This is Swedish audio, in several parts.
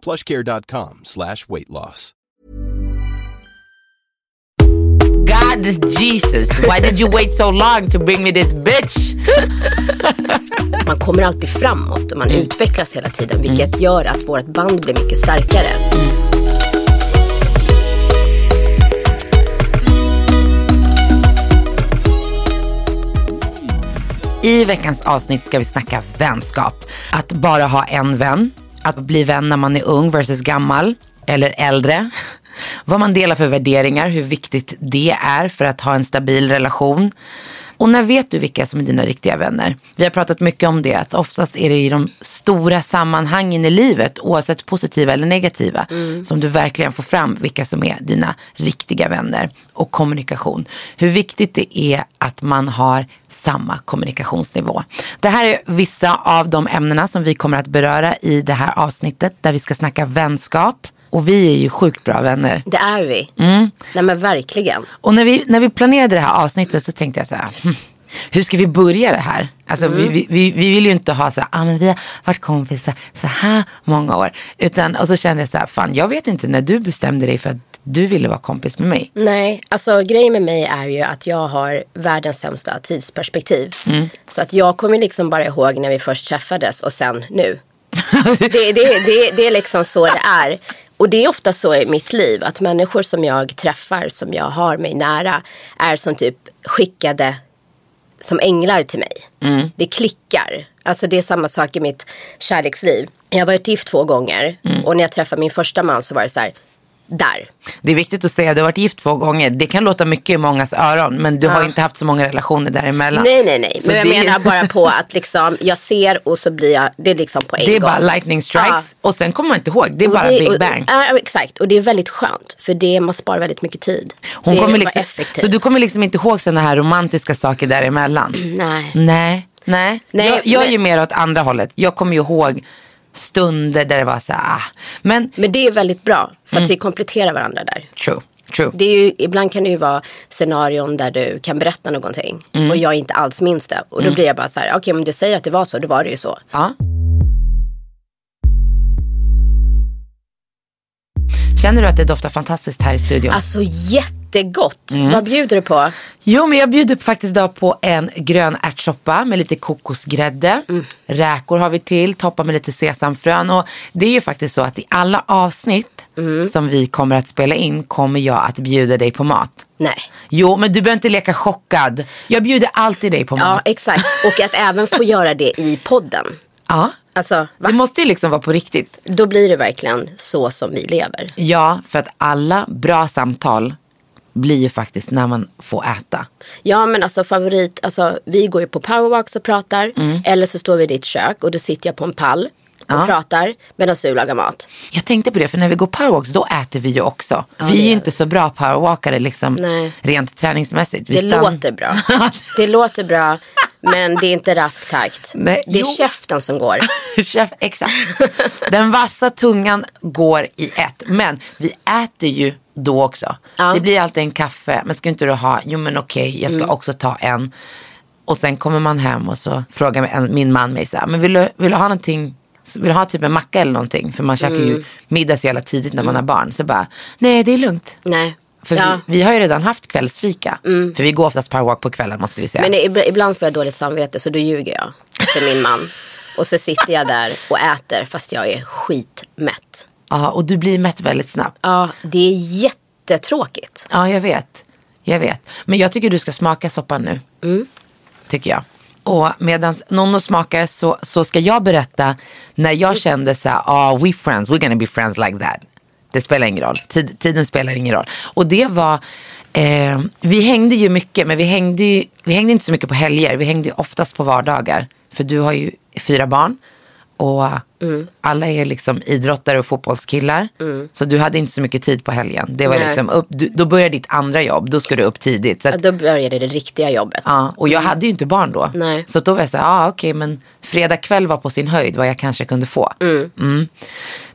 plushcare.com slash weight loss. God Jesus, why did you wait so long to bring me this bitch? Man kommer alltid framåt och man utvecklas hela tiden vilket gör att vårt band blir mycket starkare. I veckans avsnitt ska vi snacka vänskap. Att bara ha en vän. Att bli vän när man är ung versus gammal eller äldre. Vad man delar för värderingar, hur viktigt det är för att ha en stabil relation. Och när vet du vilka som är dina riktiga vänner? Vi har pratat mycket om det, att oftast är det i de stora sammanhangen i livet, oavsett positiva eller negativa, som du verkligen får fram vilka som är dina riktiga vänner. Och kommunikation. Hur viktigt det är att man har samma kommunikationsnivå. Det här är vissa av de ämnena som vi kommer att beröra i det här avsnittet, där vi ska snacka vänskap. Och vi är ju sjukt bra vänner. Det är vi. Mm. Nej men verkligen. Och när vi, när vi planerade det här avsnittet så tänkte jag så här, hm, hur ska vi börja det här? Alltså vi, vi, vi, vi vill ju inte ha så här, ah, men vi har varit kompisar så här många år. Utan, och så kände jag så här, fan jag vet inte när du bestämde dig för att du ville vara kompis med mig. Nej, alltså grejen med mig är ju att jag har världens sämsta tidsperspektiv. Så att jag kommer liksom bara ihåg när vi först träffades och sen nu. det, det, det, det är liksom så det är. Och det är ofta så i mitt liv att människor som jag träffar, som jag har mig nära, är som typ skickade som änglar till mig. Det klickar. Alltså det är samma sak i mitt kärleksliv. Jag har varit gift två gånger och när jag träffade min första man så var det så här, där. Det är viktigt att säga, du har varit gift två gånger. Det kan låta mycket i mångas öron, men du har ju inte haft så många relationer däremellan. Nej, nej, nej. Så Men jag det- menar bara på att liksom, jag ser och så blir jag, det är liksom på en Det är gång. bara lightning strikes och sen kommer man inte ihåg. Det är Och bara det- big och- bang. Ja, exakt. Och det är väldigt skönt. För det, man sparar väldigt mycket tid. Hon det kommer liksom, effektivt. så du kommer liksom inte ihåg sådana här romantiska saker däremellan? Nej. Nej. Nej. Nej, jag jag är men- ju mer åt andra hållet. Jag kommer ju ihåg stunder där det var så här, ah. men Men det är väldigt bra. För Mm. att vi kompletterar varandra där. true, true. Det är ju, ibland kan det ju vara scenarion där du kan berätta någonting. Mm. Och jag inte alls minns det. Och då blir jag bara så här, okej men du säger att det var så, då var det ju så. Ja. Känner du att det doftar fantastiskt här i studion? Alltså jättegott. Mm. Vad bjuder du på? Jo, men jag bjuder faktiskt idag på en grön ärtsoppa med lite kokosgrädde. Räkor har vi till, toppar med lite sesamfrön. Och det är ju faktiskt så att i alla avsnitt som vi kommer att spela in kommer jag att bjuda dig på mat. Nej. Jo, men du behöver inte leka chockad. Jag bjuder alltid dig på Ja, mat. exakt. Och att även få göra det i podden. Ja, Alltså, va? det måste ju liksom vara på riktigt. Då blir det verkligen så som vi lever. Ja, för att alla bra samtal blir ju faktiskt när man får äta. Ja men alltså favorit, alltså vi går ju på powerwalks och pratar. Eller så står vi i ditt kök och då sitter jag på en pall och Ja. pratar medan du lagar mat. Jag tänkte på det, för när vi går powerwalks då äter vi ju också. det vi är ju inte så bra powerwalkare liksom, Nej. rent träningsmässigt. Vi Det stann- låter bra. Det låter bra men det är inte rask takt. Nej, det är jo. käften som går. Chef, exakt. Den vassa tungan går i ett. Men vi äter ju då också. Ja. Det blir alltid en kaffe. Men ska inte du ha? Jo men okej, jag ska Mm. också ta en. Och sen kommer man hem och så frågar min man mig så här, men vill du, vill du ha någonting? Vill du ha typ en macka eller någonting? För man käkar Mm. ju middag så jävla tidigt när man har barn. Så bara, nej det är lugnt. Nej. För ja. Mm. vi, vi har ju redan haft kvällsfika. För vi går oftast powerwalk på kvällen måste vi säga. Men ib- ibland får jag dåligt samvete så då ljuger jag för min man. Och så sitter jag där och äter fast jag är skitmätt. Ja, och du blir mätt väldigt snabbt. Ja, det är jättetråkigt. Ja, jag vet. Jag vet. Men jag tycker du ska smaka soppan nu. Tycker jag. Och medan Nonno smakar så, så ska jag berätta när jag kände så här, ah, we friends, we're gonna be friends like that. Det spelar ingen roll. Tid, tiden spelar ingen roll. Och det var, eh, vi hängde ju mycket, men vi hängde, ju, vi hängde inte så mycket på helger. Vi hängde ju oftast på vardagar. För du har ju fyra barn. och alla är liksom idrottare och fotbollskillar. Så du hade inte så mycket tid på helgen. Det var Nej. liksom upp, du, då började ditt andra jobb, då ska du upp tidigt. Så att, Ja, då började det riktiga jobbet. ja, och jag hade ju inte barn då. Nej. Så då var jag så här, ah, okej men fredag kväll var på sin höjd vad jag kanske kunde få. Mm.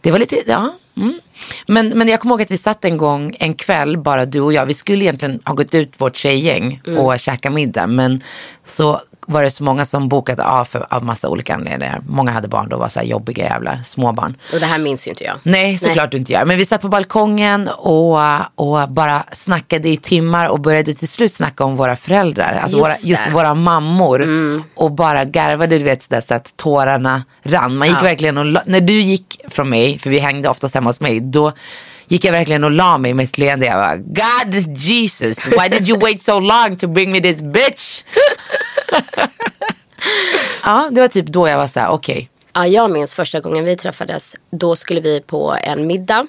Det var lite, ja. Mm. Men, men jag kommer ihåg att vi satt en gång en kväll, bara du och jag. Vi skulle egentligen ha gått ut vårt tjejgäng och käka middag. Men så var det så många som bokade av för, av massa olika anledningar. Många hade barn då, var så här jobbiga jävlar, småbarn. Och det här minns ju inte jag. Nej, såklart du inte gör. Men vi satt på balkongen och, och bara snackade i timmar och började till slut snacka om våra föräldrar. Alltså Just våra, just våra mammor. Och bara garvade, du vet, så, att tårarna rann. Man gick Ja. verkligen och när du gick från mig, för vi hängde oftast hemma hos mig, då gick jag verkligen och la mig med ett leende. Jag bara, God Jesus, why did you wait so long to bring me this bitch? ja, det var typ då jag var så här, okej. Ja, jag minns första gången vi träffades. Då skulle vi på en middag.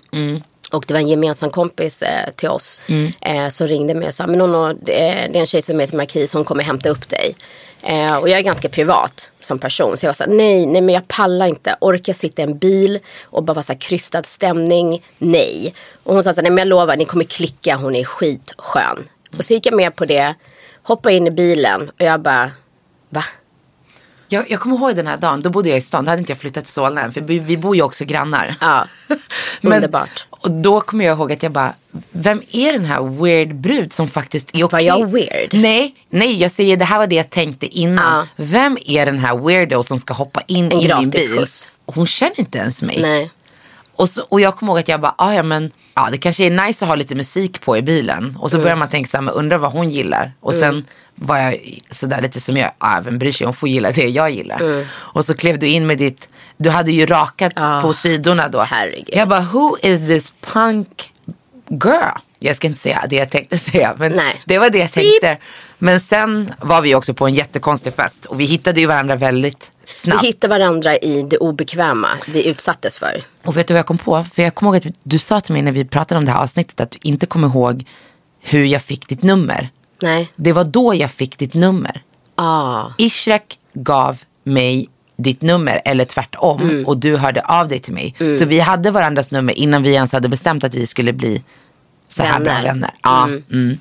Och det var en gemensam kompis eh, till oss eh, som ringde mig och sa men det är, det är en tjej som heter Marquis som kommer hämta upp dig. Eh, och jag är ganska privat som person. Så jag var så här, nej, nej men jag pallar inte. Orkar sitta i en bil och bara vara så här krystad stämning? Nej. Och hon sa så här, nej men jag lovar, ni kommer klicka, hon är skitskön. Och så gick jag med på det, hoppade in i bilen och jag bara, va? Jag, jag kommer ihåg den här dagen, då bodde jag i stan, då hade inte jag flyttat till Solna än, för vi, vi bor ju också grannar. Ja, underbart. Och då kommer jag ihåg att jag bara, vem är den här weird brud som faktiskt är okej? Var jag weird? Nej, nej, jag säger det här var det jag tänkte innan. Ja. Vem är den här weirdo som ska hoppa in En i min bil? gratisskjuts. Hon känner inte ens mig. Nej. Och, så, och jag kommer ihåg att jag bara, ah, ja men ja, det kanske är nice att ha lite musik på i bilen. Och så börjar man tänka så här, men undrar vad hon gillar. Och sen var jag sådär lite som jag, ah, vem bryr sig, hon får gilla det jag gillar. Och så klev du in med ditt, du hade ju rakat Ah, på sidorna då. herregud. Jag bara, who is this punk girl? Jag ska inte säga det jag tänkte säga, men Nej. det var det jag tänkte. Men sen var vi också på en jättekonstig fest och vi hittade ju varandra väldigt snabbt. Vi hittar varandra i det obekväma vi utsattes för. Och vet du vad jag kom på? För jag kommer ihåg att du sa till mig när vi pratade om det här avsnittet att du inte kommer ihåg hur jag fick ditt nummer. Nej. Det var då jag fick ditt nummer. Ah. Ishrak gav mig ditt nummer eller tvärtom Mm. och du hörde av dig till mig. Så vi hade varandras nummer innan vi ens hade bestämt att vi skulle bli så här bra Vänner. vänner. Ja, mm.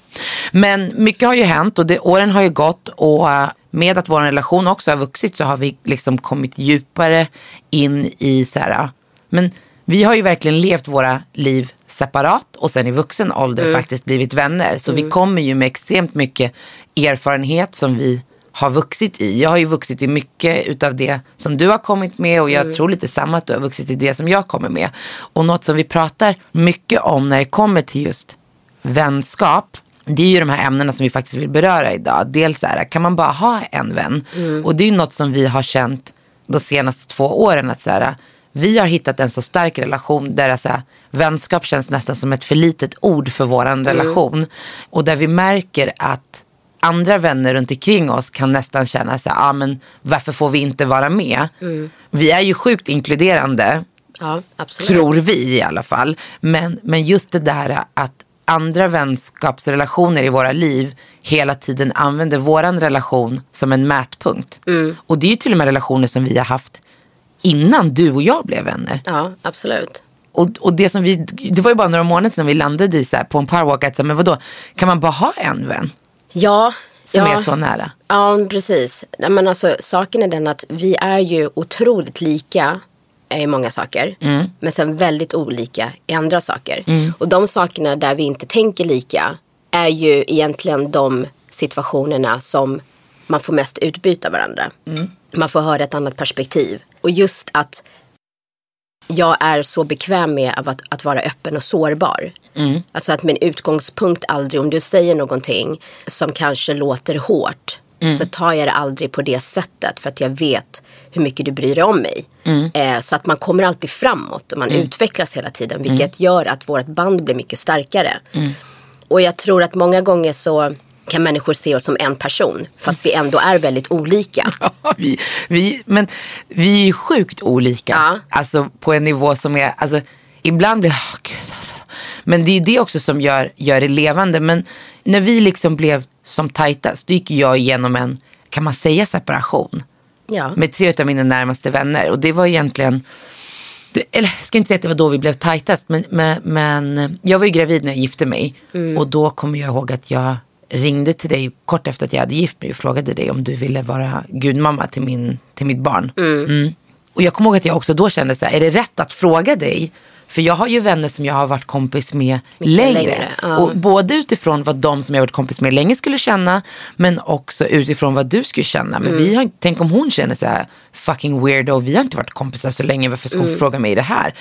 Men mycket har ju hänt och det, åren har ju gått och eh, med att vår relation också har vuxit så har vi liksom kommit djupare in i så här, men vi har ju verkligen levt våra liv separat och sen i vuxen ålder faktiskt blivit vänner. Så vi kommer ju med extremt mycket erfarenhet som vi har vuxit i. Jag har ju vuxit i mycket utav det som du har kommit med och jag tror lite samma att du har vuxit i det som jag kommer med. Och något som vi pratar mycket om när det kommer till just vänskap det är ju de här ämnena som vi faktiskt vill beröra idag. Dels så här, kan man bara ha en vän? Och det är ju något som vi har känt de senaste två åren. att så här, Vi har hittat en så stark relation där så här, vänskap känns nästan som ett för litet ord för våran relation. Och där vi märker att andra vänner runt omkring oss kan nästan känna så här, ah, men varför får vi inte vara med? Vi är ju sjukt inkluderande Ja. Tror vi i alla fall. Men, men just det där att andra vänskapsrelationer i våra liv hela tiden använder våran relation som en mätpunkt. Och det är ju till och med relationer som vi har haft innan du och jag blev vänner. Ja, absolut. Och, och det som vi, det var ju bara några månader sedan vi landade i så här, på en powerwalk att så här, men vadå, kan man bara ha en vän Ja. som ja. är så nära? Ja, precis. Men alltså, saken är den att vi är ju otroligt lika i många saker. Mm. Men sen väldigt olika i andra saker. Och de sakerna där vi inte tänker lika är ju egentligen de situationerna som man får mest utbyta varandra. Mm. Man får höra ett annat perspektiv. Och just att jag är så bekväm med att, att vara öppen och sårbar. Alltså att min utgångspunkt aldrig, om du säger någonting som kanske låter hårt, så tar jag det aldrig på det sättet för att jag vet hur mycket du bryr dig om mig. Eh, så att man kommer alltid framåt och man utvecklas hela tiden, vilket gör att vårt band blir mycket starkare. Och jag tror att många gånger så kan människor se oss som en person, fast vi ändå är väldigt olika. Ja, vi, vi, men vi är ju sjukt olika. Ja. Alltså på en nivå som är, alltså ibland blir, åh gud alltså. Men det är det också som gör, gör det levande. Men när vi liksom blev som tajtast, då gick jag igenom en, kan man säga separation? Ja. Med tre av mina närmaste vänner. Och det var egentligen, det, eller jag ska inte säga att det var då vi blev tajtast. Men, men, men jag var ju gravid när jag gifte mig. Och då kommer jag ihåg att jag ringde till dig kort efter att jag hade gift mig och frågade dig om du ville vara gudmamma till, min, till mitt barn. Mm. Och jag kommer ihåg att jag också då kände så här, är det rätt att fråga dig? För jag har ju vänner som jag har varit kompis med längre. längre, ja. Och både utifrån vad de som jag har varit kompis med länge skulle känna, men också utifrån vad du skulle känna. Men vi har, tänk om hon känner så här, fucking weirdo, vi har inte varit kompisar så länge, varför ska hon fråga mig det här?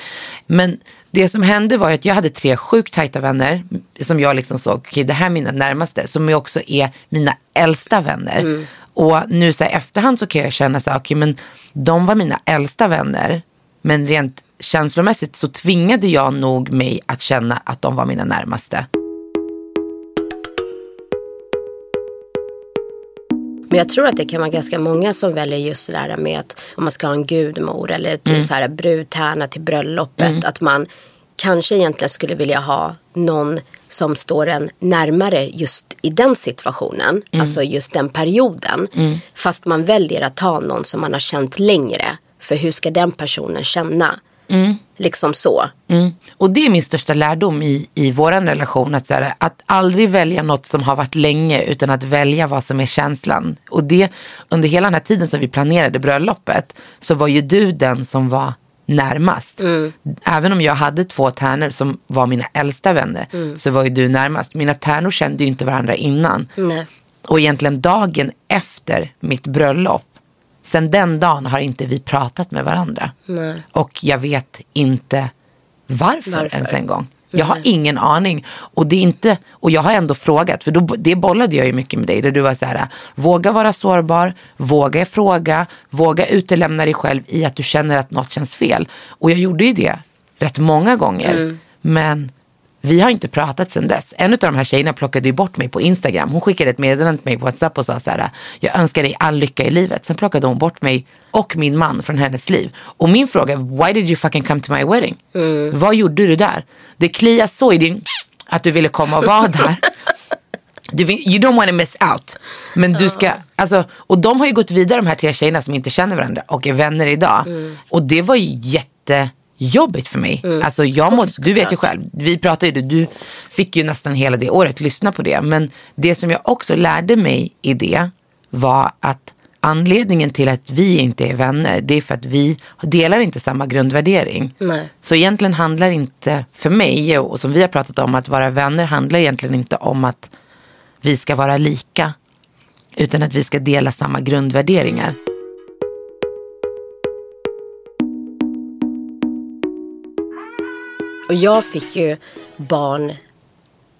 Men det som hände var att jag hade tre sjukt tajta vänner som jag liksom såg, okej det här är mina närmaste, som också är mina äldsta vänner. Och nu så här, efterhand så kan jag känna så här, okej men de var mina äldsta vänner, men rent känslomässigt så tvingade jag nog mig att känna att de var mina närmaste. Men jag tror att det kan vara ganska många som väljer just det där med att om man ska ha en gudmor eller till så här brudtärna till bröllopet. Att man kanske egentligen skulle vilja ha någon som står en närmare just i den situationen. Alltså just den perioden. Fast man väljer att ta någon som man har känt längre. För hur ska den personen känna? Liksom så. Mm. Och det är min största lärdom i, i vår relation. Att, så här, att aldrig välja något som har varit länge utan att välja vad som är känslan. Och det under hela den här tiden som vi planerade bröllopet så var ju du den som var närmast. Även om jag hade två tärnor som var mina äldsta vänner så var ju du närmast. Mina tärnor kände ju inte varandra innan. Nej. Och egentligen dagen efter mitt bröllop, sen den dagen har inte vi pratat med varandra. Nej. Och jag vet inte varför, Varför? ens en gång. Jag har ingen aning. Och, det är inte, och jag har ändå frågat, för då, det bollade jag ju mycket med dig. Där du var så här, våga vara sårbar, våga fråga, våga utelämna dig själv i att du känner att något känns fel. Och jag gjorde ju det rätt många gånger. Men vi har inte pratat sedan dess. En av de här tjejerna plockade ju bort mig på Instagram. Hon skickade ett meddelande till mig på WhatsApp och sa så här, jag önskar dig all lycka i livet. Sen plockade hon bort mig och min man från hennes liv. Och min fråga, why did you fucking come to my wedding? Vad gjorde du där? Det kliar så i din att du ville komma och vara där. Du, you don't want to miss out. Men du ska, alltså, och de har ju gått vidare de här tre tjejerna som inte känner varandra och är vänner idag. Och det var ju jättejobbigt för mig. Alltså jag må, du vet ju själv, vi pratade ju, du fick ju nästan hela det året lyssna på det. Men det som jag också lärde mig i det var att anledningen till att vi inte är vänner, det är för att vi delar inte samma grundvärdering. Nej. Så egentligen handlar inte, för mig och som vi har pratat om, att vara vänner handlar egentligen inte om att vi ska vara lika. Utan att vi ska dela samma grundvärderingar. Och jag fick ju barn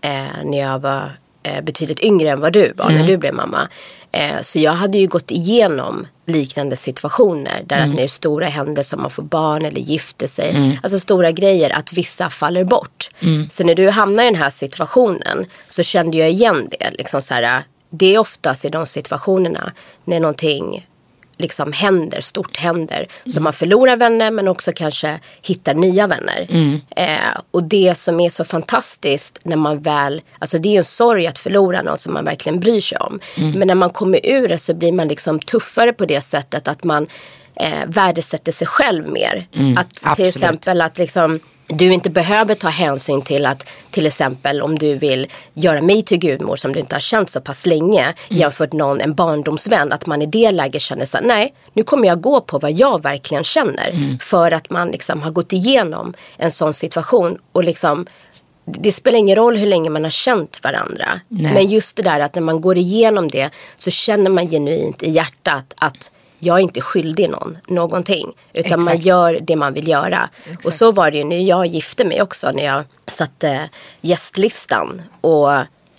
eh, när jag var eh, betydligt yngre än vad du var när du blev mamma. Eh, så jag hade ju gått igenom liknande situationer där att när det är stora händelser, som man får barn eller gifter sig, alltså stora grejer, att vissa faller bort. Så när du hamnar i den här situationen så kände jag igen det. Liksom så här, det är oftast i de situationerna när någonting liksom händer, stort händer. Så man förlorar vänner men också kanske hittar nya vänner. Eh, och det som är så fantastiskt när man väl, alltså det är ju en sorg att förlora någon som man verkligen bryr sig om. Men när man kommer ur det så blir man liksom tuffare på det sättet att man eh, värdesätter sig själv mer. att till absolut. exempel att liksom du inte behöver ta hänsyn till att till exempel om du vill göra mig till gudmor som du inte har känt så pass länge jämfört någon, en barndomsvän, att man i det läget känner så nej, nu kommer jag gå på vad jag verkligen känner. För att man liksom har gått igenom en sån situation och liksom det spelar ingen roll hur länge man har känt varandra. Nej. Men just det där att när man går igenom det så känner man genuint i hjärtat att jag är inte skyldig någon någonting. Utan man Exakt. gör det man vill göra. Och så var det ju när jag gifte mig också. När jag satte gästlistan. Och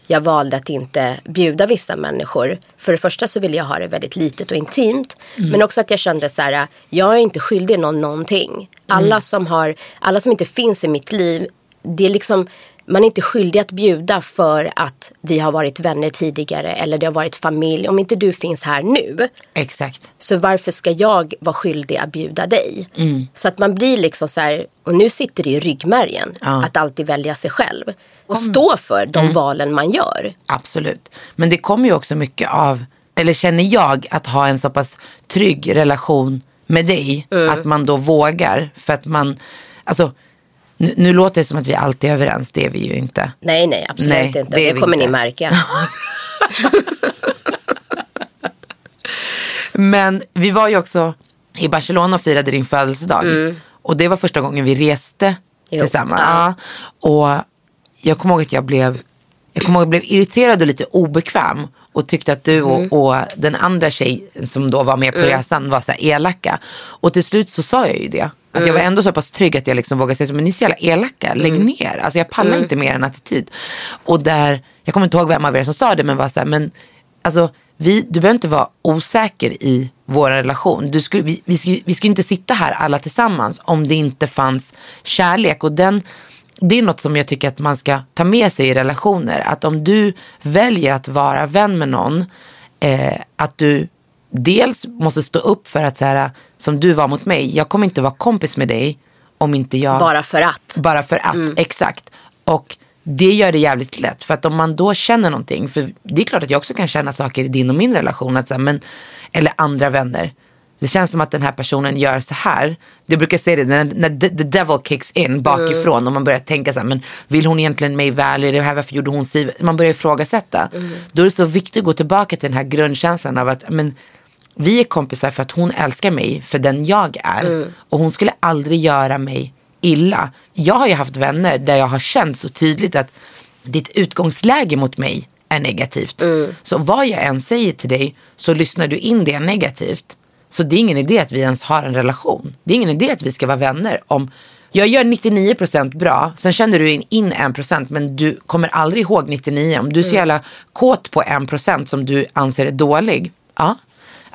jag valde att inte bjuda vissa människor. För det första så ville jag ha det väldigt litet och intimt. Men också att jag kände så här. Jag är inte skyldig någon någonting. Alla, som, har, alla som inte finns i mitt liv. Det är liksom man är inte skyldig att bjuda för att vi har varit vänner tidigare eller det har varit familj. Om inte du finns här nu Exakt. så varför ska jag vara skyldig att bjuda dig? Så att man blir liksom så här, och nu sitter det i ryggmärgen Ja. att alltid välja sig själv. Och stå för de valen man gör. Absolut. Men det kommer ju också mycket av eller känner jag, att ha en så pass trygg relation med dig. Mm. Att man då vågar. För att man, alltså nu, nu låter det som att vi alltid är överens, det är vi ju inte. Nej, nej, absolut Nej, inte. det Det, kommer inte. ni märka. Men vi var ju också i Barcelona och firade din födelsedag. Och det var första gången vi reste Mm. Jo, tillsammans. ja. Och jag kommer ihåg att jag blev, jag kommer ihåg att jag blev irriterad och lite obekväm. Och tyckte att du Mm. och, och den andra tjejen som då var med på resan var så elaka. Och till slut så sa jag ju det. Att jag var Mm. ändå så pass trygg att jag liksom vågade säga så, men ni är så jävla elaka, lägg ner. Alltså jag pallar Mm. inte mer än attityd. Och där, jag kommer inte ihåg vem av er som sa det, men var så här, men alltså vi, du behöver inte vara osäker i vår relation. Du skulle, vi, vi, skulle, vi skulle inte sitta här alla tillsammans om det inte fanns kärlek. Och den, det är något som jag tycker att man ska ta med sig i relationer. Att om du väljer att vara vän med någon, eh, att du dels måste stå upp för att så här, som du var mot mig, jag kommer inte vara kompis med dig om inte jag Bara för att. bara för att, exakt. Och det gör det jävligt lätt. För att om man då känner någonting, för det är klart att jag också kan känna saker i din och min relation, att så här, men, eller andra vänner. Det känns som att den här personen gör så här. Jag brukar säga det, när, när the, the devil kicks in bakifrån och man börjar tänka så här, men vill hon egentligen mig väl? Är det här varför gjorde hon si? Man börjar ifrågasätta. Då är det så viktigt att gå tillbaka till den här grundkänslan av att men, vi är kompisar för att hon älskar mig för den jag är. Och hon skulle aldrig göra mig illa. Jag har ju haft vänner där jag har känt så tydligt att ditt utgångsläge mot mig är negativt. Så vad jag än säger till dig så lyssnar du in det negativt. Så det är ingen idé att vi ens har en relation. Det är ingen idé att vi ska vara vänner om jag gör 99% bra, sen känner du in, in 1% men du kommer aldrig ihåg 99. Om du är så jävla kåt på 1% som du anser är dålig, ja.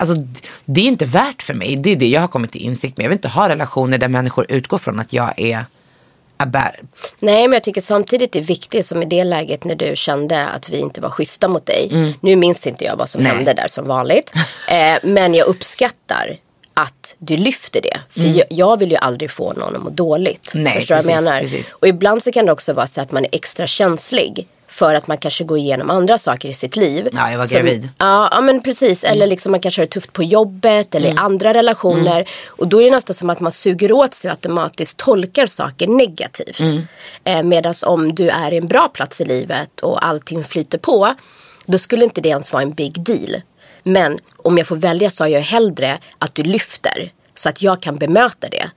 Alltså det är inte värt för mig. Det är det jag har kommit till insikt med. Jag vill inte ha relationer där människor utgår från att jag är a bad. Nej, men jag tycker samtidigt det är viktigt som i det läget när du kände att vi inte var schyssta mot dig. Nu minns inte jag vad som Nej. hände där som vanligt. Eh, men jag uppskattar att du lyfter det. För jag, jag vill ju aldrig få någon att må dåligt. Nej, Förstår du vad jag menar? precis. Och ibland så kan det också vara så att man är extra känslig. För att man kanske går igenom andra saker i sitt liv. Ja, jag var Som- gravid. Ja, ja men precis. Eller liksom man kanske har det tufft på jobbet eller i andra relationer. Och då är det nästan som att man suger åt sig och automatiskt tolkar saker negativt. Eh, Medan om du är i en bra plats i livet och allting flyter på. Då skulle inte det ens vara en big deal. Men om jag får välja så har jag hellre att du lyfter. Så att jag kan bemöta det.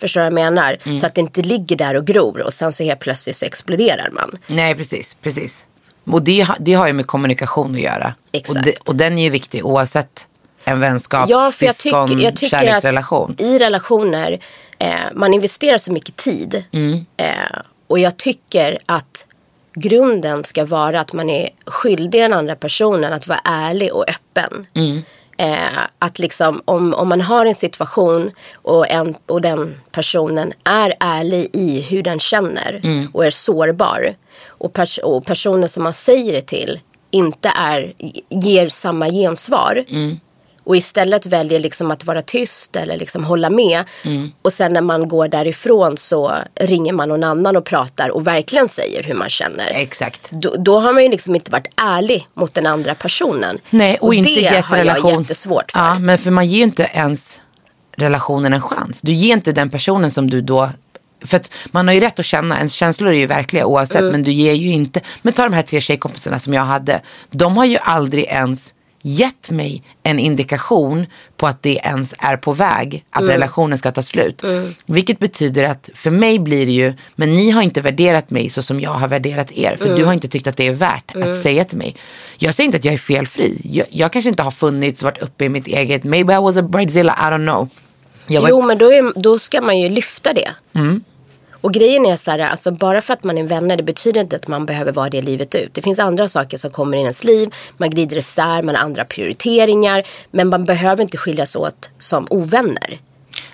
Förstår du vad jag menar? Så att det inte ligger där och gror och sen så helt plötsligt så exploderar man. Nej, precis. precis. Och det, det har ju med kommunikation att göra. Exakt. Och, det, och den är ju viktig oavsett en vänskap, Ja, för jag syskon, tycker, jag tycker kärleksrelation. i relationer, eh, man investerar så mycket tid. Mm. Eh, och jag tycker att grunden ska vara att man är skyldig den andra personen att vara ärlig och öppen. Mm. Eh, att liksom om, om man har en situation och, en, och den personen är ärlig i hur den känner Mm. och är sårbar. Och, pers- och personen som man säger det till inte är, ger samma gensvar. Mm. Och istället väljer liksom att vara tyst eller liksom hålla med. Mm. Och sen när man går därifrån så ringer man någon annan och pratar och verkligen säger hur man känner. Exakt. Då, då har man ju liksom inte varit ärlig mot den andra personen. Nej, och, inte det har relation. jag jättesvårt för. Ja, men för man ger ju inte ens relationen en chans. Du ger inte den personen som du då för att man har ju rätt att känna, ens känslor är ju verkliga oavsett, Mm. men du ger ju inte, men ta de här tre tjejkompisarna som jag hade, de har ju aldrig ens gett mig en indikation på att det ens är på väg, att Mm. relationen ska ta slut. Vilket betyder att för mig blir det ju, men ni har inte värderat mig så som jag har värderat er, för du har inte tyckt att det är värt att säga till mig. Jag säger inte att jag är felfri, jag, jag kanske inte har funnits, varit uppe i mitt eget, maybe I was a bridezilla, I don't know. Var, Jo, men då, är, då ska man ju lyfta det. Mm. Och grejen är så här, alltså bara för att man är vänner, det betyder inte att man behöver vara det livet ut. Det finns andra saker som kommer i ens liv, man glider isär, man har andra prioriteringar. Men man behöver inte skiljas åt som ovänner.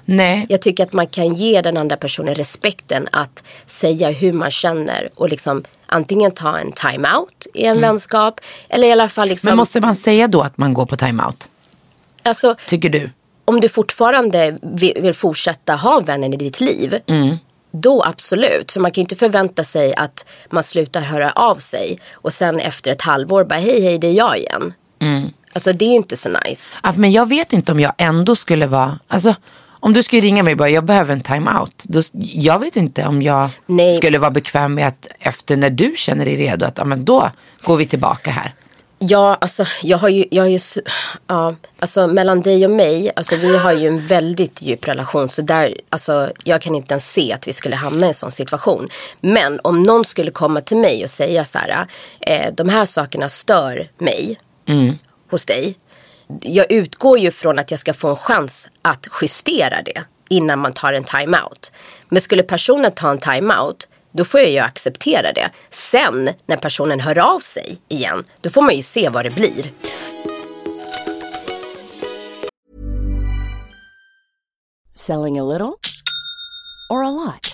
nej, Jag tycker att man kan ge den andra personen respekten att säga hur man känner och liksom antingen ta en time-out i en vänskap eller i alla fall liksom, Mm. men måste man säga då att man går på timeout? alltså Tycker du? om du fortfarande vill, fortsätta ha vännen i ditt liv. Då absolut. För man kan ju inte förvänta sig att man slutar höra av sig. Och sen efter ett halvår bara hej hej det är jag igen. Alltså det är inte så nice. Ja, men jag vet inte om jag ändå skulle vara, alltså om du skulle ringa mig och bara, jag behöver en time-out. Jag vet inte om jag Nej. skulle vara bekväm med att efter när du känner dig redo, att ja, men då går vi tillbaka här. Ja, alltså jag har ju, jag har ju ja, alltså mellan dig och mig, alltså vi har ju en väldigt djup relation. Så där, alltså jag kan inte ens se att vi skulle hamna i en sån situation. Men om någon skulle komma till mig och säga så här, eh, de här sakerna stör mig mm. hos dig. Jag utgår ju från att jag ska få en chans att justera det innan man tar en time-out. Men skulle personen ta en time-out då får jag ju acceptera det. Sen när personen hör av sig igen, då får man ju se vad det blir. Selling a little or a lot?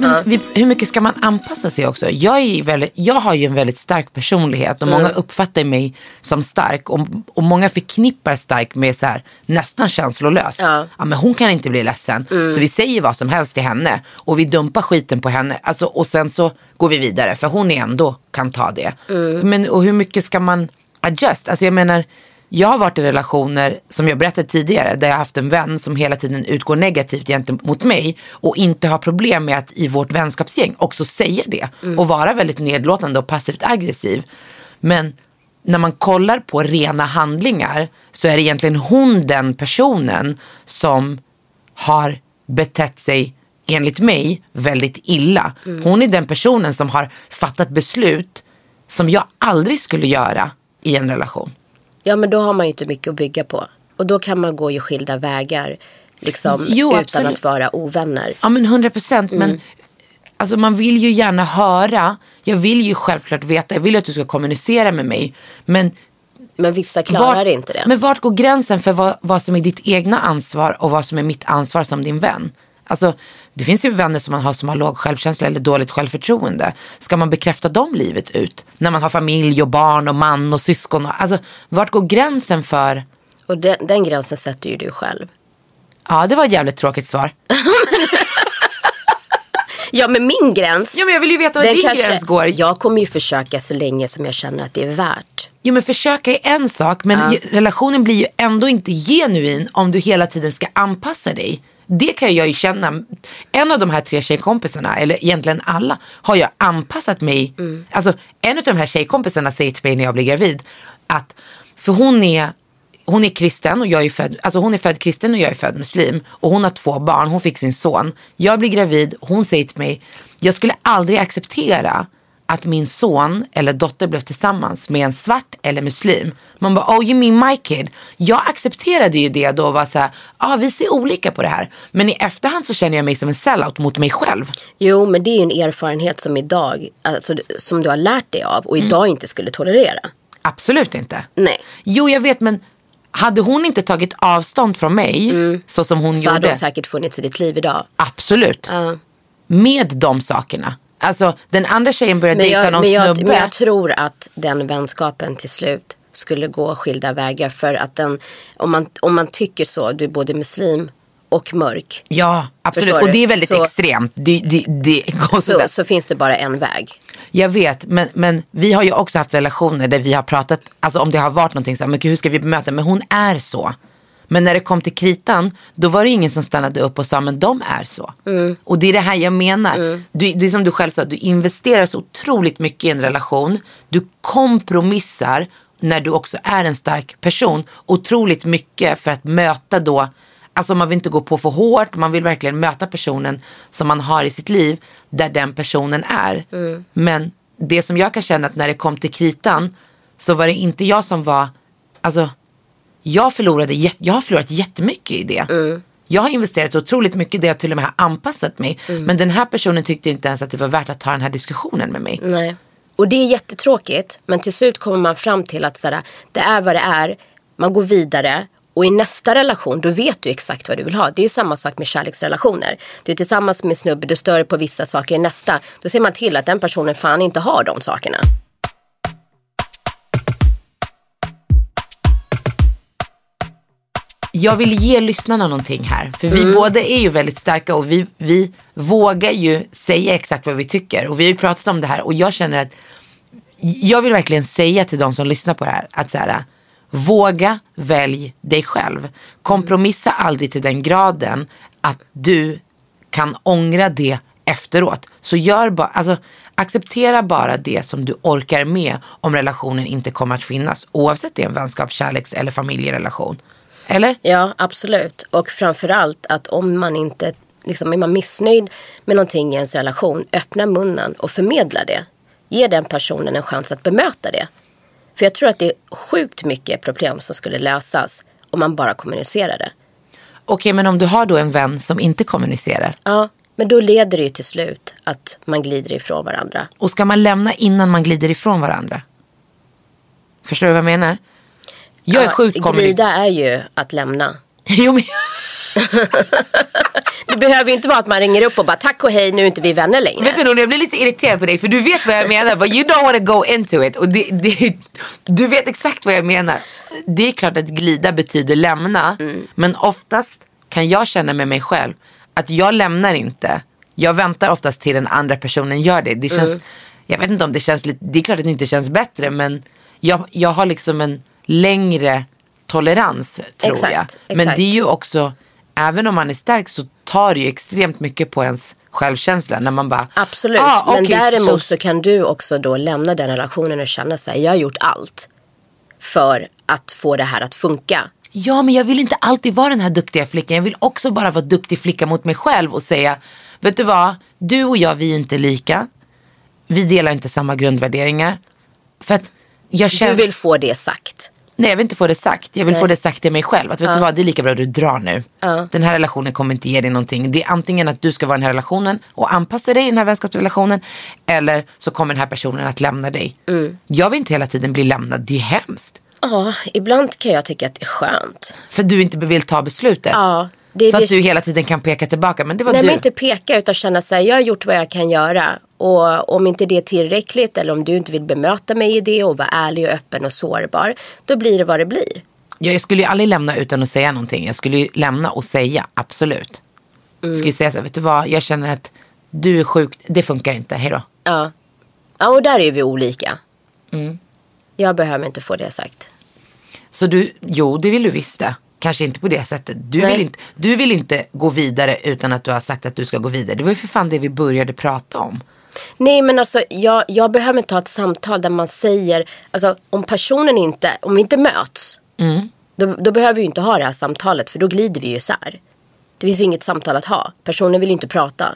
Men vi, hur mycket ska man anpassa sig också? Jag, är väldigt, jag har ju en väldigt stark personlighet och många Mm. uppfattar mig som stark och, och många förknippar stark med så här, nästan känslolös. Ja. men hon kan inte bli ledsen. Mm. Så vi säger vad som helst till henne och vi dumpar skiten på henne. Alltså, och sen så går vi vidare för hon ändå kan ta det. Mm. Men och hur mycket ska man adjust? Alltså jag menar, jag har varit i relationer, som jag berättade tidigare, där jag har haft en vän som hela tiden utgår negativt gentemot mig och inte har problem med att i vårt vänskapsgäng också säga det och vara väldigt nedlåtande och passivt aggressiv. Men när man kollar på rena handlingar så är det egentligen hon den personen som har betett sig enligt mig väldigt illa. Hon är den personen som har fattat beslut som jag aldrig skulle göra i en relation. Ja men då har man ju inte mycket att bygga på. Och då kan man gå ju skilda vägar. Liksom Jo, utan absolut. att vara ovänner. Ja men 100 procent. Men alltså, man vill ju gärna höra. Jag vill ju självklart veta. Jag vill att du ska kommunicera med mig. Men Men vissa klarar vart, inte det. Men vart går gränsen för vad, vad som är ditt egna ansvar och vad som är mitt ansvar som din vän? Alltså, det finns ju vänner som man har som har låg självkänsla eller dåligt självförtroende. Ska man bekräfta dem livet ut? När man har familj och barn och man och syskon. Och, alltså, vart går gränsen för... Och den, den gränsen sätter ju du själv. Ja, det var ett jävligt tråkigt svar. Ja men min gräns. Ja, men jag vill ju veta var din gräns går. Jag kommer ju försöka så länge som jag känner att det är värt. Jo men försöka är en sak men relationen blir ju ändå inte genuin om du hela tiden ska anpassa dig. Det kan jag ju känna. En av de här tre tjejkompisarna, eller egentligen alla, har jag anpassat mig. Alltså en av de här tjejkompisarna säger till mig när jag blir gravid att, för hon är hon är kristen och jag är född, alltså hon är född kristen och jag är född muslim. Och hon har två barn, hon fick sin son. Jag blir gravid, hon säger till mig, jag skulle aldrig acceptera att min son eller dotter blev tillsammans med en svart eller muslim. Man bara, oh you mean my kid? Jag accepterade ju det då och var så här, ja ah, vi ser olika på det här. Men i efterhand så känner jag mig som en sellout mot mig själv. Jo men det är ju en erfarenhet som idag, alltså, som du har lärt dig av och Mm. idag inte skulle tolerera. Absolut inte. Nej. Jo jag vet men hade hon inte tagit avstånd från mig så som hon Så gjorde. hade hon säkert funnits i ditt liv idag. Absolut. Ja. Med de sakerna. Alltså den andra tjejen började Men dejta någon men, jag, snubbe. men jag tror att den vänskapen till slut skulle gå skilda vägar. För att den, om man, om man tycker så, du är både muslim och mörk. Ja, absolut. Och det är väldigt Så- extremt. Det, det, det går Så, så finns det bara en väg. Jag vet, men, men vi har ju också haft relationer där vi har pratat, alltså om det har varit någonting så här, men gud, hur ska vi bemöta, men hon är så. Men när det kom till kritan, då var det ingen som stannade upp och sa, men de är så. Och det är det här jag menar. Du, det är som du själv sa, du investerar så otroligt mycket i en relation. Du kompromissar när du också är en stark person. Otroligt mycket för att möta då, alltså man vill inte gå på för hårt, man vill verkligen möta personen som man har i sitt liv, där den personen är. Men det som jag kan känna att när det kom till kritan, så var det inte jag som var, alltså jag, förlorade, jag har förlorat jättemycket i det. Jag har investerat otroligt mycket i det och till och med har anpassat mig. Men den här personen tyckte inte ens att det var värt att ta den här diskussionen med mig. Nej. Och det är jättetråkigt. Men till slut kommer man fram till att sådär, det är vad det är. Man går vidare. Och i nästa relation, då vet du exakt vad du vill ha. Det är ju samma sak med kärleksrelationer. Du är tillsammans med snubbe, du stör på vissa saker i nästa. Då ser man till att den personen fan inte har de sakerna. Jag vill ge lyssnarna någonting här. För vi båda är ju väldigt starka och vi, vi vågar ju säga exakt vad vi tycker. Och vi har ju pratat om det här och jag känner att jag vill verkligen säga till de som lyssnar på det här att så här, våga välj dig själv. Kompromissa aldrig till den graden att du kan ångra det efteråt. Så gör bara, alltså, acceptera bara det som du orkar med om relationen inte kommer att finnas. Oavsett det är en vänskap, kärleks eller familjerelation. Eller? Ja, absolut. Och framförallt att om man inte liksom, är man missnöjd med någonting i ens relation, öppna munnen och förmedla det. Ge den personen en chans att bemöta det. För jag tror att det är sjukt mycket problem som skulle lösas om man bara kommunicerade. Okej, men om du har då en vän som inte kommunicerar. Ja, men då leder det ju till slut att man glider ifrån varandra. Och ska man lämna innan man glider ifrån varandra? Förstår du vad jag menar? Jag är Ja, sjukt Glida är ju att lämna. Jo, men... Det behöver ju inte vara att man ringer upp och bara tack och hej nu är inte vi vänner längre. Vet du Nora, jag blir lite irriterad på dig för du vet vad jag menar. But you don't want to go into it. Och det, det, du vet exakt vad jag menar. Det är klart att glida betyder lämna. Men oftast kan jag känna med mig själv att jag lämnar inte. Jag väntar oftast till den andra personen gör det. Det känns, jag vet inte om det känns lite, det är klart att det inte känns bättre men jag, jag har liksom en längre tolerans tror Exakt, jag. Men exakt. det är ju också, även om man är stark så tar det ju extremt mycket på ens självkänsla när man bara Absolut, "Ah, men okej, däremot så, så kan du också då lämna den relationen och känna sig jag har gjort allt för att få det här att funka. Ja men jag vill inte alltid vara den här duktiga flickan. Jag vill också bara vara duktig flicka mot mig själv och säga Vet du vad, du och jag vi är inte lika. Vi delar inte samma grundvärderingar. För att jag känner, Du vill få det sagt. Nej jag vill inte få det sagt. Jag vill få det sagt till mig själv. Att vet du vad, det är lika bra att du drar nu. Den här relationen kommer inte ge dig någonting. Det är antingen att du ska vara i den här relationen och anpassa dig i den här vänskapsrelationen. Eller så kommer den här personen att lämna dig. Jag vill inte hela tiden bli lämnad. Det är hemskt. Ja, ibland kan jag tycka att det är skönt. För du inte vill ta beslutet. Ja, det- så det- att du hela tiden kan peka tillbaka. Men det var Nej du. men inte peka utan känna sig jag har gjort vad jag kan göra. Och om inte det är tillräckligt eller om du inte vill bemöta mig i det och vara ärlig och öppen och sårbar. Då blir det vad det blir. Ja, jag skulle ju aldrig lämna utan att säga någonting. Jag skulle ju lämna och säga, absolut. Mm. Jag skulle säga så här, vet du vad, jag känner att du är sjuk, det funkar inte, hejdå. Ja, ja och där är vi olika. Mm. Jag behöver inte få det sagt. Så du, jo det vill du visst det. Kanske inte på det sättet. Du Nej. vill, inte, du vill inte gå vidare utan att du har sagt att du ska gå vidare. Det var ju för fan det vi började prata om. Nej men alltså jag, jag behöver inte ha ett samtal där man säger, alltså om personen inte, om vi inte möts. Då, då behöver vi inte ha det här samtalet för då glider vi ju isär. Det finns ju inget samtal att ha. Personen vill ju inte prata.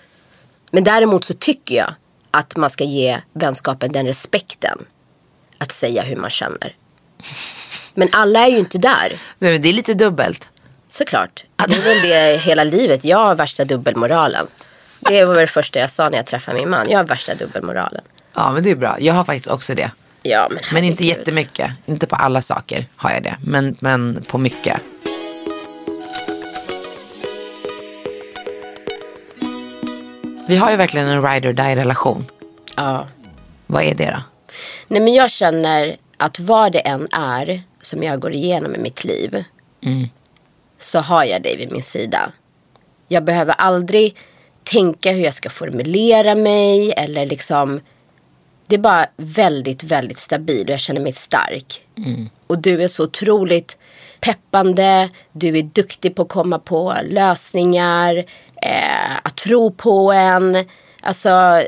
Men däremot så tycker jag att man ska ge vänskapen den respekten. Att säga hur man känner. Men alla är ju inte där. Nej, men det är lite dubbelt. Såklart. Det är väl det hela livet. Jag har värsta dubbelmoralen. Det var väl det första jag sa när jag träffade min man. Jag har värsta dubbelmoralen. Ja men det är bra. Jag har faktiskt också det. Ja, men, Men inte jättemycket. Inte på alla saker har jag det. Men, men på mycket. Vi har ju verkligen en ride or die relation. Ja. Vad är det då? Nej, men jag känner att vad det än är som jag går igenom i mitt liv. Så har jag dig vid min sida. Jag behöver aldrig tänka hur jag ska formulera mig eller liksom Det är bara väldigt, väldigt stabil och jag känner mig stark. Och du är så otroligt peppande, du är duktig på att komma på lösningar, eh, att tro på en. Alltså,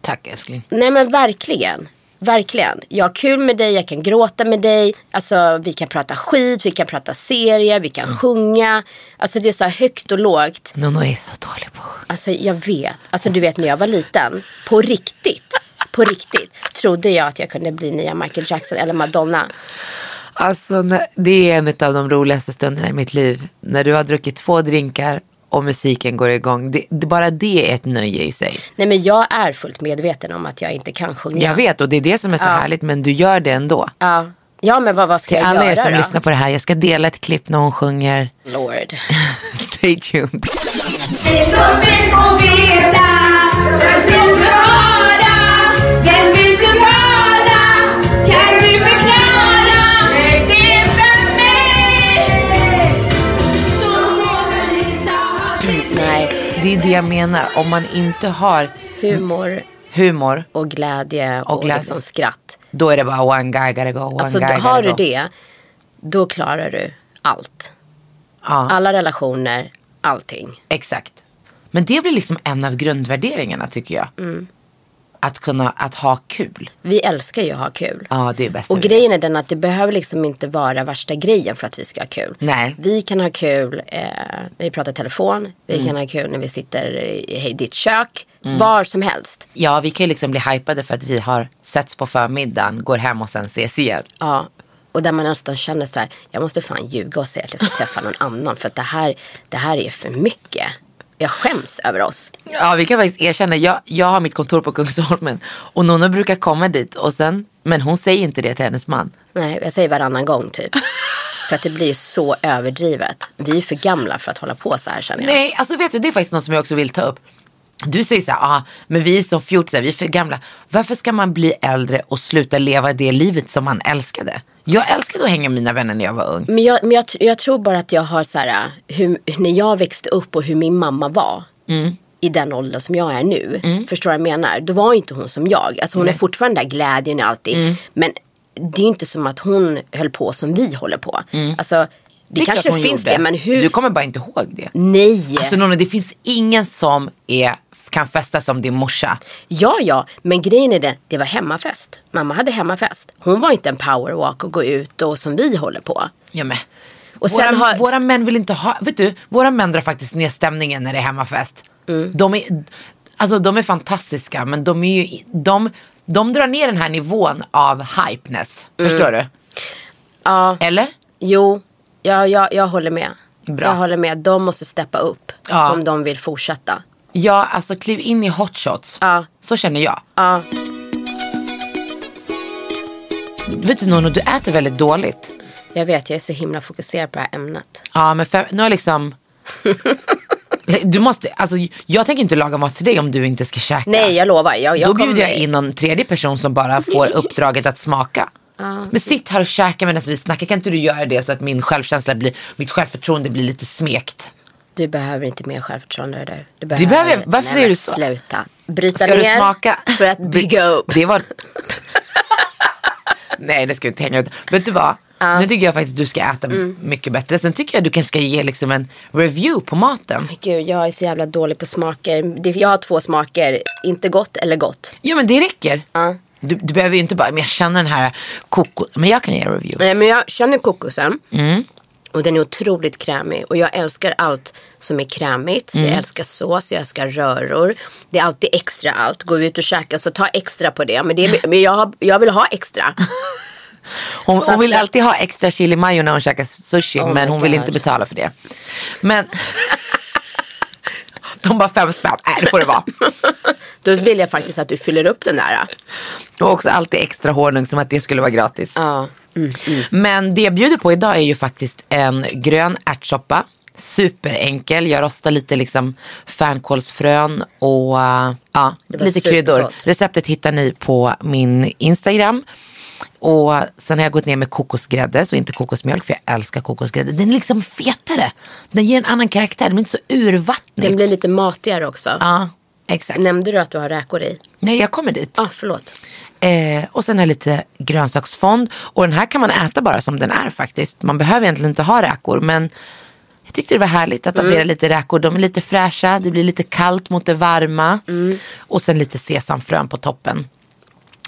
Tack älskling. nej men verkligen. Verkligen. Jag har kul med dig, jag kan gråta med dig. Alltså vi kan prata skit, vi kan prata serier, vi kan sjunga. Alltså det är så här högt och lågt. Nono är så dålig på att. Alltså jag vet. Alltså du vet när jag var liten. På riktigt. På riktigt. Trodde jag att jag kunde bli nya Michael Jackson eller Madonna. Alltså det är en av de roligaste stunderna i mitt liv. När du har druckit två drinkar och musiken går igång. Det, det, bara det är ett nöje i sig. Nej men jag är fullt medveten om att jag inte kan sjunga. Jag vet och det är det som är så härligt men du gör det ändå. Ja. Ja men vad, vad ska Till jag alla göra er som då? lyssnar på det här, jag ska dela ett klipp när hon sjunger Lord. Stay tuned. Det jag menar, om man inte har humor humor, och glädje och, Och glädje. Liksom skratt. då är det bara one guy gotta go, one Alltså guy har gotta du go. det, då klarar du allt. Ja. Alla relationer, allting. Exakt. Men det blir liksom en av grundvärderingarna tycker jag. Mm. Att kunna att ha kul. Vi älskar ju att ha kul. Ja, det är bäst. Och grejen är den att det behöver liksom inte vara värsta grejen för att vi ska ha kul. Nej. Vi kan ha kul eh, när vi pratar telefon. Vi Mm. kan ha kul när vi sitter i, i ditt kök. Var som helst. Ja, vi kan ju liksom bli hypade för att vi har setts på förmiddagen, går hem och sen ses igen. Ja. Och där man nästan känner så här, jag måste fan ljuga och säga att jag ska träffa någon annan. För att det här, det här är för mycket. Jag skäms över oss. Ja, vi kan faktiskt erkänna, jag, jag har mitt kontor på Kungsholmen och Nono brukar komma dit och sen, men hon säger inte det till hennes man. Nej, jag säger varannan gång typ. för att det blir så överdrivet. Vi är för gamla för att hålla på så här känner jag. Nej, alltså vet du, det är faktiskt något som jag också vill ta upp. Du säger så här, ah, men vi är som fjortisar, vi är för gamla. Varför ska man bli äldre och sluta leva det livet som man älskade? Jag älskade att hänga med mina vänner när jag var ung. Men, jag, men jag, jag tror bara att jag har så här, hur, när jag växte upp och hur min mamma var. I den åldern som jag är nu. Förstår du vad jag menar? Då var inte hon som jag. Alltså hon är fortfarande där glädjen och allting. Men det är inte som att hon höll på som vi håller på. Alltså det, kanske finns gjorde. det men hur. Du kommer bara inte ihåg det. Nej. Alltså Nonna, det finns ingen som är, kan festa som din morsa. Ja, ja, men grejen är det, det var hemmafest. Mamma hade hemmafest. Hon var inte en powerwalk och gå ut och som vi håller på. Ja, men. Och våra, har- våra män vill inte ha, vet du, våra män drar faktiskt ner stämningen när det är hemmafest. Mm. De, är, alltså, de är fantastiska men de, är ju, de, de drar ner den här nivån av hypeness. Mm. Förstår du? Ja, Eller? jo, ja, jag, jag håller med. Bra. Jag håller med. De måste steppa upp Ja. om de vill fortsätta. Ja, alltså kliv in i hotshots. Ja. Så känner jag. Ja, Vet du Nono, du äter väldigt dåligt. jag vet, jag är så himla fokuserad på det här ämnet. Ja, men för, nu har liksom... Du måste, alltså, jag tänker inte laga mat till dig om du inte ska käka. Nej, jag lovar. Jag, jag Då bjuder jag in någon tredje person som bara får uppdraget att smaka. Men sitt här och käka medan vi snackar. Kan inte du göra det så att min självkänsla blir, mitt självförtroende blir lite smekt? Du behöver inte mer självförtroende. Du. Du behöver jag. Varför Nej, säger du så? Sluta. Bryta Ska ner du smaka? för att bygga upp. Det var... Nej, det ska vi inte hänga ut. Vet du vad? Nu tycker jag faktiskt att du ska äta Mm. mycket bättre. Sen tycker jag att du kanske ska ge liksom en review på maten. Gud, jag är så jävla dålig på smaker. Det- Jag har två smaker. Inte gott eller gott. Ja men det räcker. Ja. Du, du behöver ju inte bara, men jag känner den här kokos. Men jag kan ge en review. Nej, men jag känner kokosen. Mm. Och den är otroligt krämig. Och jag älskar allt som är krämigt. Mm. Jag älskar sås, jag älskar röror. Det är alltid extra allt. Går vi ut och käkar så ta extra på det. Men, det är, men jag, jag vill ha extra. Hon, hon vill alltid ha extra chili mayo när hon käkar sushi. Oh men hon vill God. inte betala för det. Men. De bara fem spänn. Nej det får det vara. Då vill jag faktiskt att du fyller upp den där. Och också alltid extra honung som att det skulle vara gratis. Ja. Men det jag bjuder på idag är ju faktiskt en grön ärtsoppa. Superenkel. Jag rostar lite liksom fänkålsfrön och uh, ja, lite kryddor. Receptet hittar ni på min Instagram. Och sen har jag gått ner med kokosgrädde, så inte kokosmjölk för jag älskar kokosgrädde. Den är liksom fetare. Den ger en annan karaktär, den är inte så urvattnig. Den blir lite matigare också. Ja. Exakt. Nämnde du att du har räkor i? Nej, jag kommer dit. Ah, förlåt. Eh, och sen har jag lite grönsaksfond. Och den här kan man äta bara som den är faktiskt. Man behöver egentligen inte ha räkor. Men jag tyckte det var härligt att addera lite räkor. De är lite fräscha. Det blir lite kallt mot det varma. Och sen lite sesamfrön på toppen.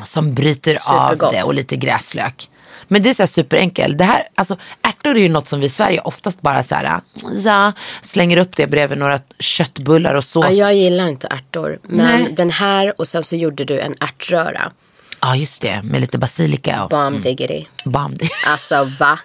Som bryter av Supergott. det och lite gräslök. Men det är så här superenkelt. Det här, alltså, ärtor är ju något som vi i Sverige oftast bara så här, ja, slänger upp det bredvid några köttbullar och sås. Ja, Ja, jag gillar inte ärtor. Men Nej. den här och sen så gjorde du en ärtröra. just det. Med lite basilika och Bomb diggity. bam. Alltså va?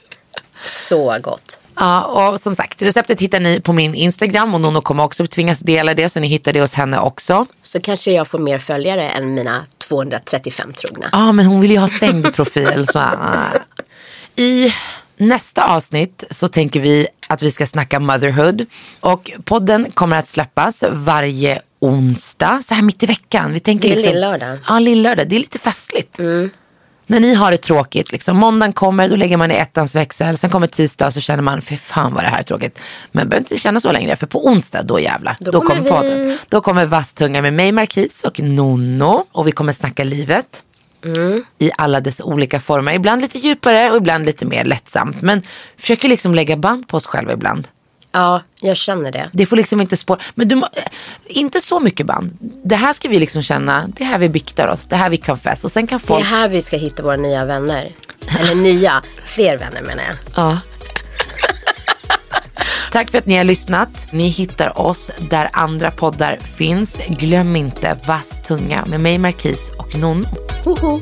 Så gott. Ja, och som sagt, receptet hittar ni på min Instagram och Nono kommer också tvingas dela det så ni hittar det hos henne också. Så kanske jag får mer följare än mina 235 trogna. Ja, men hon vill ju ha stängd profil. Så, ah. I nästa avsnitt så tänker vi att vi ska snacka motherhood och podden kommer att släppas varje onsdag så här mitt i veckan. Vi tänker Det är liksom, lillördag. Ja, lillördag. Det är lite festligt. När ni har det tråkigt, liksom, måndagen kommer, då lägger man i ettans växel. Sen kommer tisdag och så känner man, fy fan vad det här är tråkigt. Men behöver inte känna så längre, för på onsdag, då jävlar. Då, kommer vi. podden. Då kommer Vasstunga med mig, Markis och Nonno. Och vi kommer snacka livet. I alla dess olika former. Ibland lite djupare och ibland lite mer lättsamt. Men försöker liksom lägga band på oss själva ibland. Ja, jag känner det. Det får liksom inte spår. Men du må, inte så mycket band. Det här ska vi liksom känna, det är här vi biktar oss, det är här vi kan fest. Och sen kan Det är folk... här vi ska hitta våra nya vänner. Eller nya, fler vänner menar jag. Ja. Tack för att ni har lyssnat. Ni hittar oss där andra poddar finns. Glöm inte Vass tunga med mig Markis och Nonno. Hoho.